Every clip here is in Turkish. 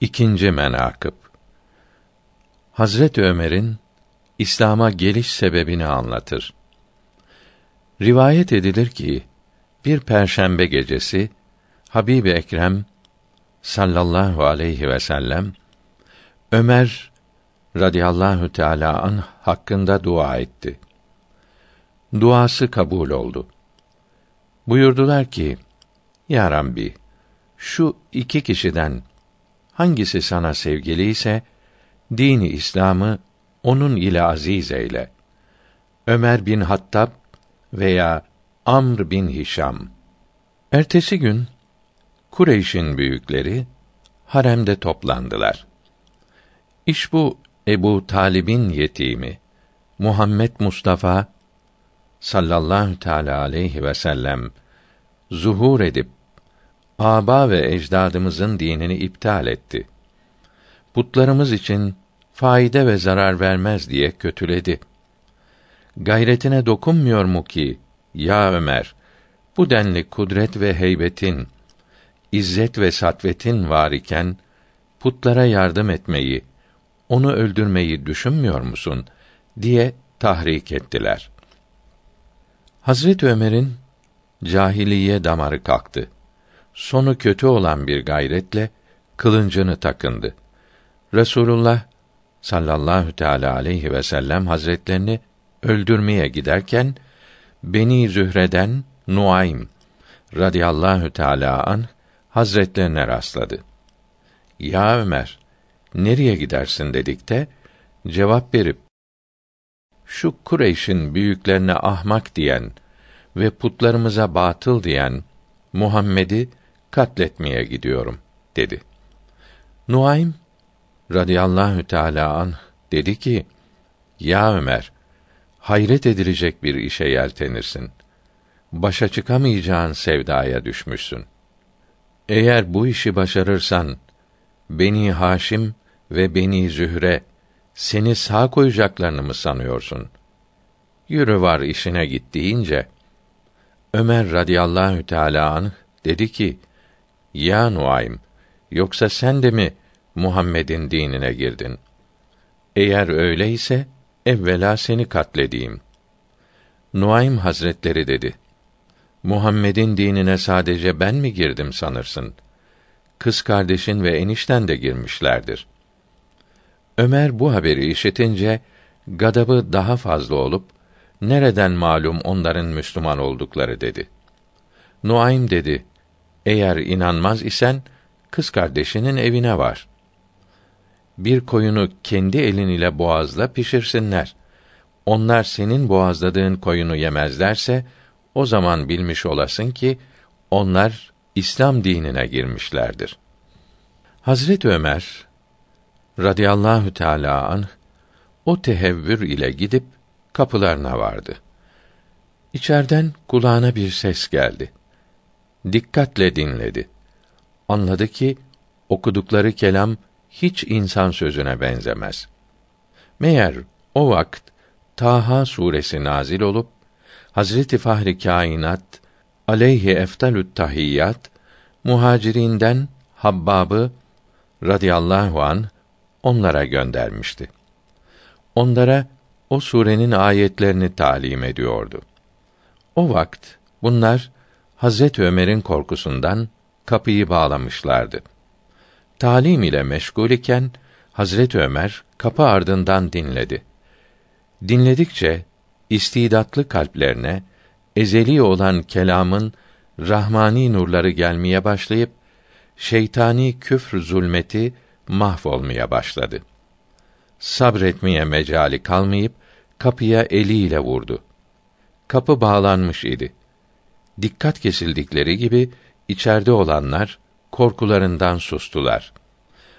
İkinci menakıb Hazret Ömer'in İslam'a geliş sebebini anlatır. Rivayet edilir ki bir perşembe gecesi Habib Ekrem sallallahu aleyhi ve sellem Ömer radıyallahu teala an hakkında dua etti. Duası kabul oldu. Buyurdular ki: Ya Rabbi, şu iki kişiden hangisi sana sevgili ise dini İslam'ı onun ile aziz eyle. Ömer bin Hattab veya Amr bin Hişam. Ertesi gün Kureyş'in büyükleri haremde toplandılar. İş bu Ebu Talib'in yetimi Muhammed Mustafa sallallahu teala aleyhi ve sellem zuhur edip aba ve ecdadımızın dinini iptal etti. Putlarımız için faide ve zarar vermez diye kötüledi. Gayretine dokunmuyor mu ki ya Ömer bu denli kudret ve heybetin izzet ve satvetin var iken putlara yardım etmeyi, onu öldürmeyi düşünmüyor musun diye tahrik ettiler. Hazret Ömer'in cahiliye damarı kalktı. Sonu kötü olan bir gayretle kılıncını takındı. Resulullah sallallahu teala aleyhi ve sellem hazretlerini öldürmeye giderken Beni Zühre'den Nuaym radıyallahu teala an hazretlerine rastladı. Ya Ömer, nereye gidersin dedikte cevap verip şu Kureyş'in büyüklerine ahmak diyen ve putlarımıza batıl diyen Muhammed'i katletmeye gidiyorum dedi. Nuaym radıyallahu teala an dedi ki: Ya Ömer, hayret edilecek bir işe yeltenirsin. Başa çıkamayacağın sevdaya düşmüşsün. Eğer bu işi başarırsan Beni Haşim ve Beni Zühre seni sağ koyacaklarını mı sanıyorsun? Yürü var işine git deyince Ömer radıyallahu teala anh dedi ki: Ya Nuaym, yoksa sen de mi Muhammed'in dinine girdin? Eğer öyleyse evvela seni katledeyim. Nuaym Hazretleri dedi: Muhammed'in dinine sadece ben mi girdim sanırsın? Kız kardeşin ve enişten de girmişlerdir. Ömer bu haberi işitince gadabı daha fazla olup nereden malum onların Müslüman oldukları dedi. Nuaym dedi: Eğer inanmaz isen kız kardeşinin evine var. Bir koyunu kendi elin ile boğazla pişirsinler. Onlar senin boğazladığın koyunu yemezlerse o zaman bilmiş olasın ki onlar İslam dinine girmişlerdir. Hazret Ömer radıyallahu teala anh o tehevvür ile gidip kapılarına vardı. İçerden kulağına bir ses geldi. Dikkatle dinledi. Anladı ki okudukları kelam hiç insan sözüne benzemez. Meğer o vakt Taha suresi nazil olup Hazreti Fahri Kainat aleyhi eftalü't tahiyyat muhacirinden Habbab'ı radıyallahu an onlara göndermişti. Onlara o surenin ayetlerini talim ediyordu. O vakt bunlar Hazret Ömer'in korkusundan kapıyı bağlamışlardı. Talim ile meşgul iken Hazret Ömer kapı ardından dinledi. Dinledikçe istidatlı kalplerine ezeli olan kelamın rahmani nurları gelmeye başlayıp şeytani küfr zulmeti mahvolmaya başladı. Sabretmeye mecali kalmayıp kapıya eliyle vurdu. Kapı bağlanmış idi. Dikkat kesildikleri gibi içeride olanlar korkularından sustular.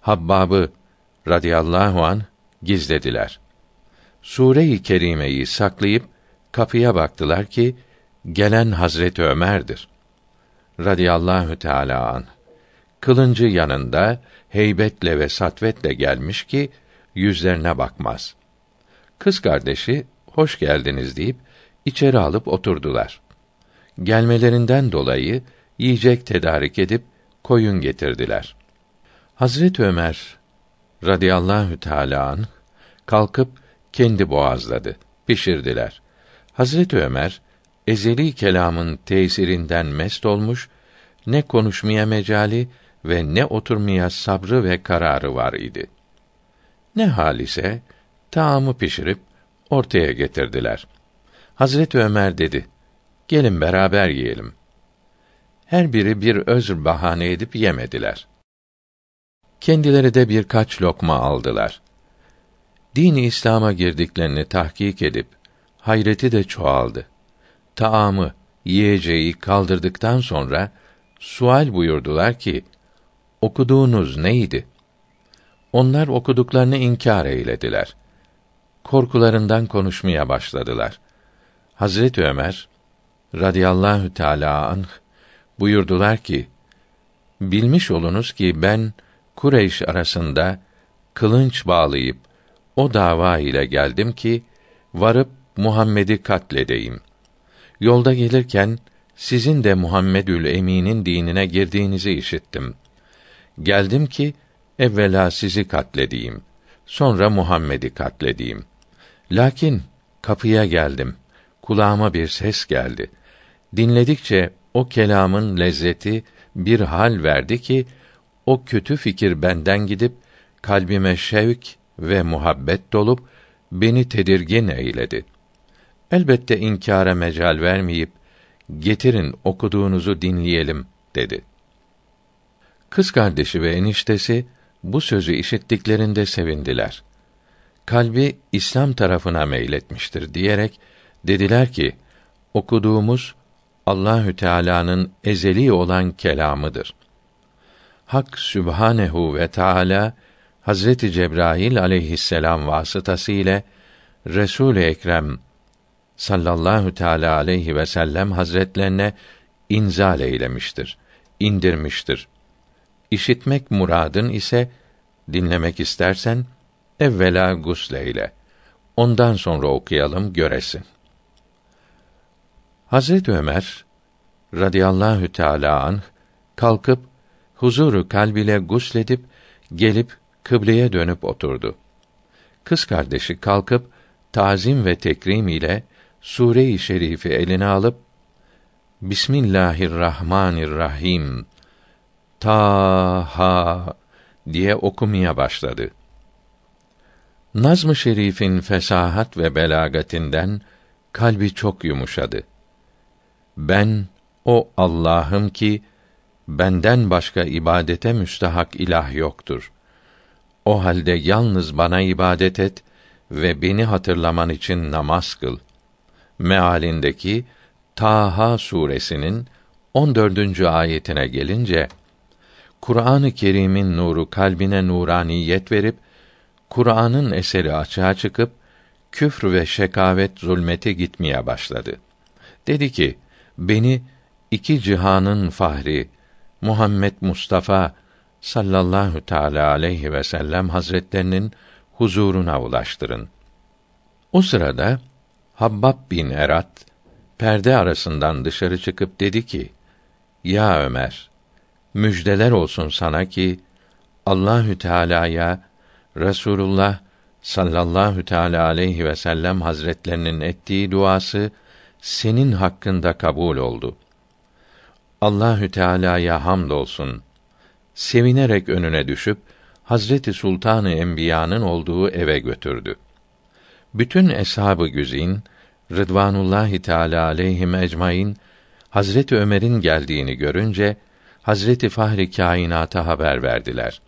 Habbabı radıyallahu an gizlediler. Sure-i Kerime'yi saklayıp kapıya baktılar ki gelen Hazreti Ömer'dir. Radıyallahu teala an. Kılıncı yanında heybetle ve satvetle gelmiş ki yüzlerine bakmaz. Kız kardeşi hoş geldiniz deyip içeri alıp oturdular. Gelmelerinden dolayı yiyecek tedarik edip koyun getirdiler. Hazret Ömer radıyallahu teâlâ anh, kalkıp kendi boğazladı. Pişirdiler. Hazret Ömer ezeli kelamın tesirinden mest olmuş, ne konuşmaya mecali ve ne oturmaya sabrı ve kararı var idi. Ne hal ise taamı pişirip ortaya getirdiler. Hazret Ömer dedi: Gelin beraber yiyelim. Her biri bir özr bahane edip yemediler. Kendileri de birkaç lokma aldılar. Dini İslam'a girdiklerini tahkik edip hayreti de çoğaldı. Taamı, yiyeceği kaldırdıktan sonra sual buyurdular ki: Okuduğunuz neydi? Onlar okuduklarını inkar eylediler. Korkularından konuşmaya başladılar. Hazret Ömer radıyallahu teala anh buyurdular ki: Bilmiş olunuz ki ben Kureyş arasında kılınç bağlayıp o dava ile geldim ki varıp Muhammed'i katledeyim. Yolda gelirken sizin de Muhammedül Emin'in dinine girdiğinizi işittim. Geldim ki evvela sizi katledeyim. Sonra Muhammed'i katledeyim. Lakin kapıya geldim. Kulağıma bir ses geldi. Dinledikçe o kelamın lezzeti bir hal verdi ki o kötü fikir benden gidip kalbime şevk ve muhabbet dolup beni tedirgin eyledi. Elbette inkâra mecal vermeyip getirin okuduğunuzu dinleyelim dedi. Kız kardeşi ve eniştesi bu sözü işittiklerinde sevindiler. Kalbi İslam tarafına meyletmiştir diyerek dediler ki okuduğumuz Allahü Teala'nın ezeli olan kelamıdır. Hak Sübhanehu ve Teala Hazreti Cebrail aleyhisselam vasıtasıyla Resul-i Ekrem sallallahu teala aleyhi ve sellem hazretlerine inzal eylemiştir, indirmiştir. İşitmek muradın ise dinlemek istersen evvela gusleyle. Ondan sonra okuyalım göresin. Hazret Ömer radıyallahu teala anh kalkıp huzuru kalbiyle gusledip gelip kıbleye dönüp oturdu. Kız kardeşi kalkıp tazim ve tekrim ile sure-i şerifi eline alıp Bismillahirrahmanirrahim ta ha diye okumaya başladı. Nazm-ı Şerif'in fesahat ve belagatinden kalbi çok yumuşadı. Ben o Allah'ım ki benden başka ibadete müstahak ilah yoktur. O halde yalnız bana ibadet et ve beni hatırlaman için namaz kıl. Mealindeki Taha suresinin 14. ayetine gelince Kur'an-ı Kerim'in nuru kalbine nuraniyet verip Kur'an'ın eseri açığa çıkıp küfr ve şekavet zulmete gitmeye başladı. Dedi ki: Beni iki cihanın fahri Muhammed Mustafa sallallahu teala aleyhi ve sellem hazretlerinin huzuruna ulaştırın. O sırada Habbab bin Erat perde arasından dışarı çıkıp dedi ki: Ya Ömer, müjdeler olsun sana ki Allahü Teala'ya Resulullah sallallahu teala aleyhi ve sellem hazretlerinin ettiği duası senin hakkında kabul oldu. Allahü Teala'ya hamdolsun. Sevinerek önüne düşüp Hazreti Sultanı Enbiya'nın olduğu eve götürdü. Bütün eshab-ı güzin Rıdvanullahi Teala aleyhim ecmaîn Hazreti Ömer'in geldiğini görünce Hazreti Fahri Kainat'a haber verdiler.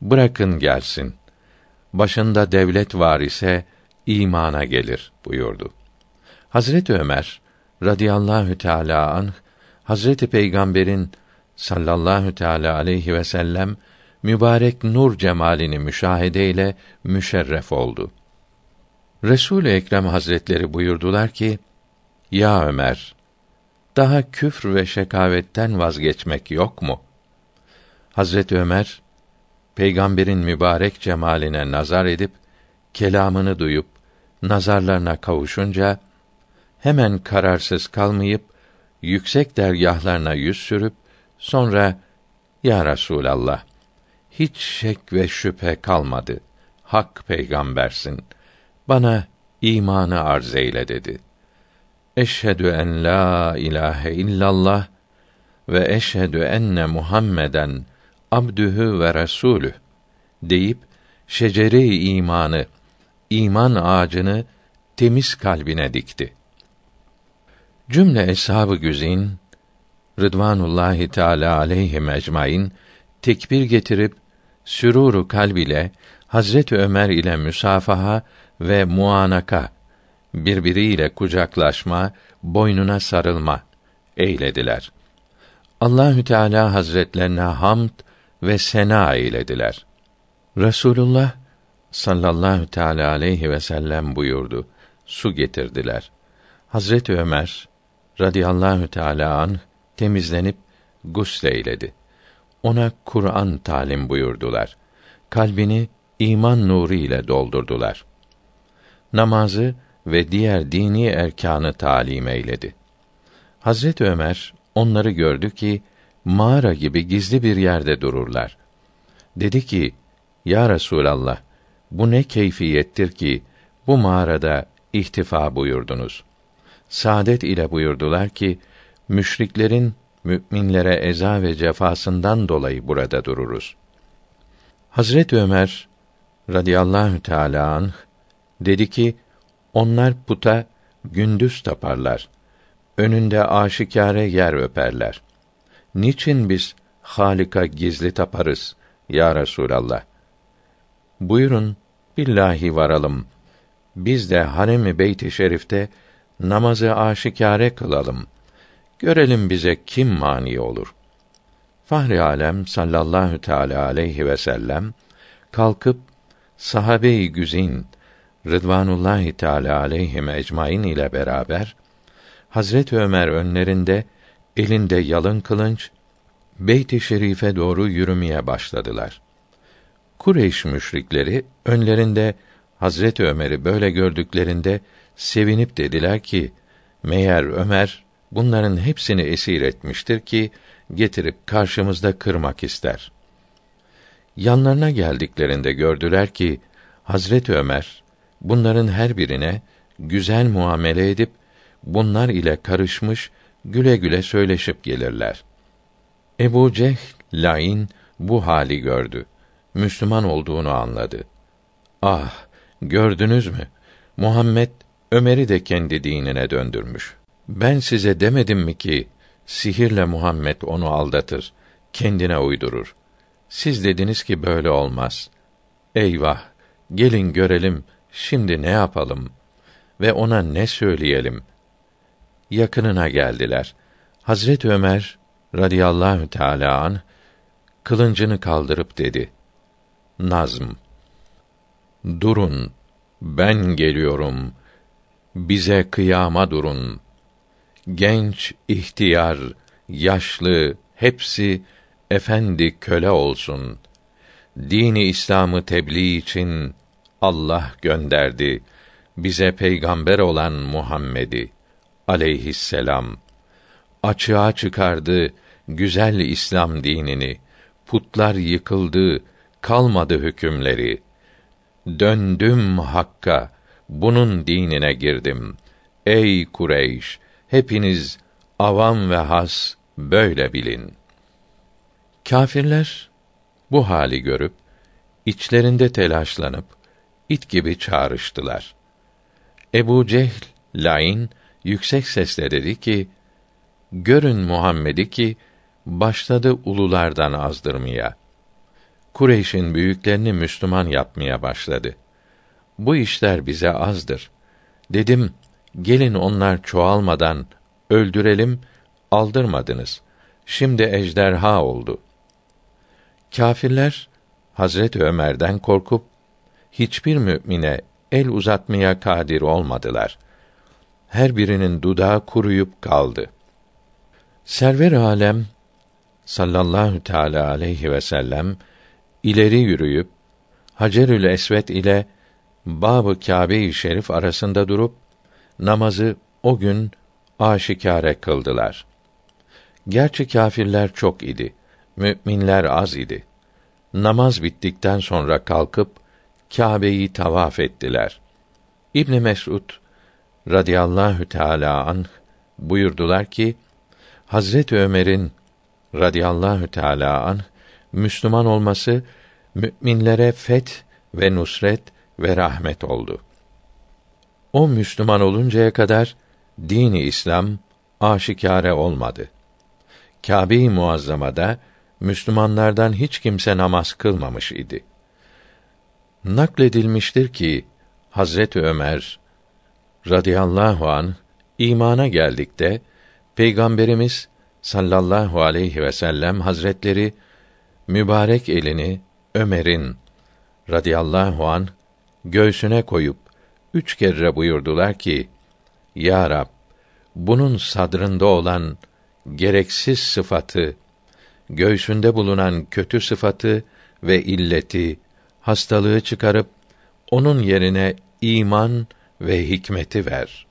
Bırakın gelsin. Başında devlet var ise imana gelir buyurdu. Hazreti Ömer radıyallahu teala anh Hazreti Peygamber'in sallallahu teala aleyhi ve sellem mübarek nur cemalini müşahede ile müşerref oldu. Resul Ekrem Hazretleri buyurdular ki: Ya Ömer, daha küfr ve şekavetten vazgeçmek yok mu? Hazret Ömer peygamberin mübarek cemaline nazar edip kelamını duyup nazarlarına kavuşunca hemen kararsız kalmayıp yüksek dergahlarına yüz sürüp sonra ya Resulallah hiç şek ve şüphe kalmadı. Hak peygambersin. Bana imanı arz eyle dedi. Eşhedü en la ilahe illallah ve eşhedü enne Muhammeden abdühü ve resulü deyip şecere-i imanı, iman ağacını temiz kalbine dikti. Cümle eshab-ı güzin Rıdvanullahi Teala aleyhi ecmaîn tekbir getirip süruru kalb ile Hazret Ömer ile müsafaha ve muanaka birbiriyle kucaklaşma, boynuna sarılma eylediler. Allahü Teala Hazretlerine hamd ve sena eylediler. Resulullah sallallahu teala aleyhi ve sellem buyurdu. Su getirdiler. Hazret Ömer radıyallahu teala an temizlenip gusleyledi. Ona Kur'an talim buyurdular. Kalbini iman nuru ile doldurdular. Namazı ve diğer dini erkanı talim eyledi. Hazret Ömer onları gördü ki mağara gibi gizli bir yerde dururlar. Dedi ki: Ya Resulallah, bu ne keyfiyettir ki bu mağarada ihtifa buyurdunuz. Saadet ile buyurdular ki müşriklerin müminlere eza ve cefasından dolayı burada dururuz. Hazret Ömer radıyallahu teala anh dedi ki onlar puta gündüz taparlar. Önünde aşikare yer öperler. Niçin biz Halika gizli taparız ya Resulallah? Buyurun billahi varalım. Biz de harem-i beyt-i şerifte namazı aşikare kılalım. Görelim bize kim mani olur. Fahri alem sallallahu teala aleyhi ve sellem kalkıp sahabe-i güzin Rıdvanullahi Teala aleyhim ecmaîn ile beraber Hazret Ömer önlerinde elinde yalın kılınç Beyt-i Şerif'e doğru yürümeye başladılar. Kureyş müşrikleri önlerinde Hazret Ömer'i böyle gördüklerinde sevinip dediler ki: Meğer Ömer bunların hepsini esir etmiştir ki getirip karşımızda kırmak ister. Yanlarına geldiklerinde gördüler ki Hazret Ömer bunların her birine güzel muamele edip bunlar ile karışmış güle güle söyleşip gelirler. Ebu Cehl Lain bu hali gördü. Müslüman olduğunu anladı. Ah, gördünüz mü? Muhammed Ömer'i de kendi dinine döndürmüş. Ben size demedim mi ki sihirle Muhammed onu aldatır, kendine uydurur. Siz dediniz ki böyle olmaz. Eyvah, gelin görelim şimdi ne yapalım ve ona ne söyleyelim? Yakınına geldiler. Hazret Ömer radıyallahu teala an kılıncını kaldırıp dedi: Nazm Durun, ben geliyorum. Bize kıyama durun. Genç, ihtiyar, yaşlı hepsi efendi köle olsun. Dini İslam'ı tebliğ için Allah gönderdi bize peygamber olan Muhammed'i aleyhisselam. Açığa çıkardı güzel İslam dinini. Putlar yıkıldı, kalmadı hükümleri. Döndüm Hakk'a, bunun dinine girdim. Ey Kureyş, hepiniz avam ve has böyle bilin. Kâfirler bu hali görüp içlerinde telaşlanıp it gibi çağrıştılar. Ebu Cehl Lain yüksek sesle dedi ki: Görün Muhammed'i ki başladı ululardan azdırmaya. Kureyş'in büyüklerini Müslüman yapmaya başladı. Bu işler bize azdır. Dedim, gelin onlar çoğalmadan öldürelim, aldırmadınız. Şimdi ejderha oldu. Kâfirler Hazret Ömer'den korkup hiçbir mümine el uzatmaya kadir olmadılar. Her birinin dudağı kuruyup kaldı. Server alem sallallahu teala aleyhi ve sellem ileri yürüyüp Hacerül Esvet ile Bab-ı Kâbe-i Şerif arasında durup namazı o gün aşikare kıldılar. Gerçi kâfirler çok idi, müminler az idi. namaz bittikten sonra kalkıp Kâbe'yi tavaf ettiler. İbn Mesud radıyallahu teala anh buyurdular ki Hazret Ömer'in radıyallahu teala anh Müslüman olması müminlere fet ve nusret ve rahmet oldu. O Müslüman oluncaya kadar dini İslam aşikare olmadı. Kâbe-i Muazzama'da Müslümanlardan hiç kimse namaz kılmamış idi. Nakledilmiştir ki Hazret Ömer radıyallahu an imana geldikte Peygamberimiz sallallahu aleyhi ve sellem hazretleri mübarek elini Ömer'in radıyallahu an göğsüne koyup üç kere buyurdular ki: Ya Rab, bunun sadrında olan gereksiz sıfatı, göğsünde bulunan kötü sıfatı ve illeti, hastalığı çıkarıp onun yerine iman ve hikmeti ver.''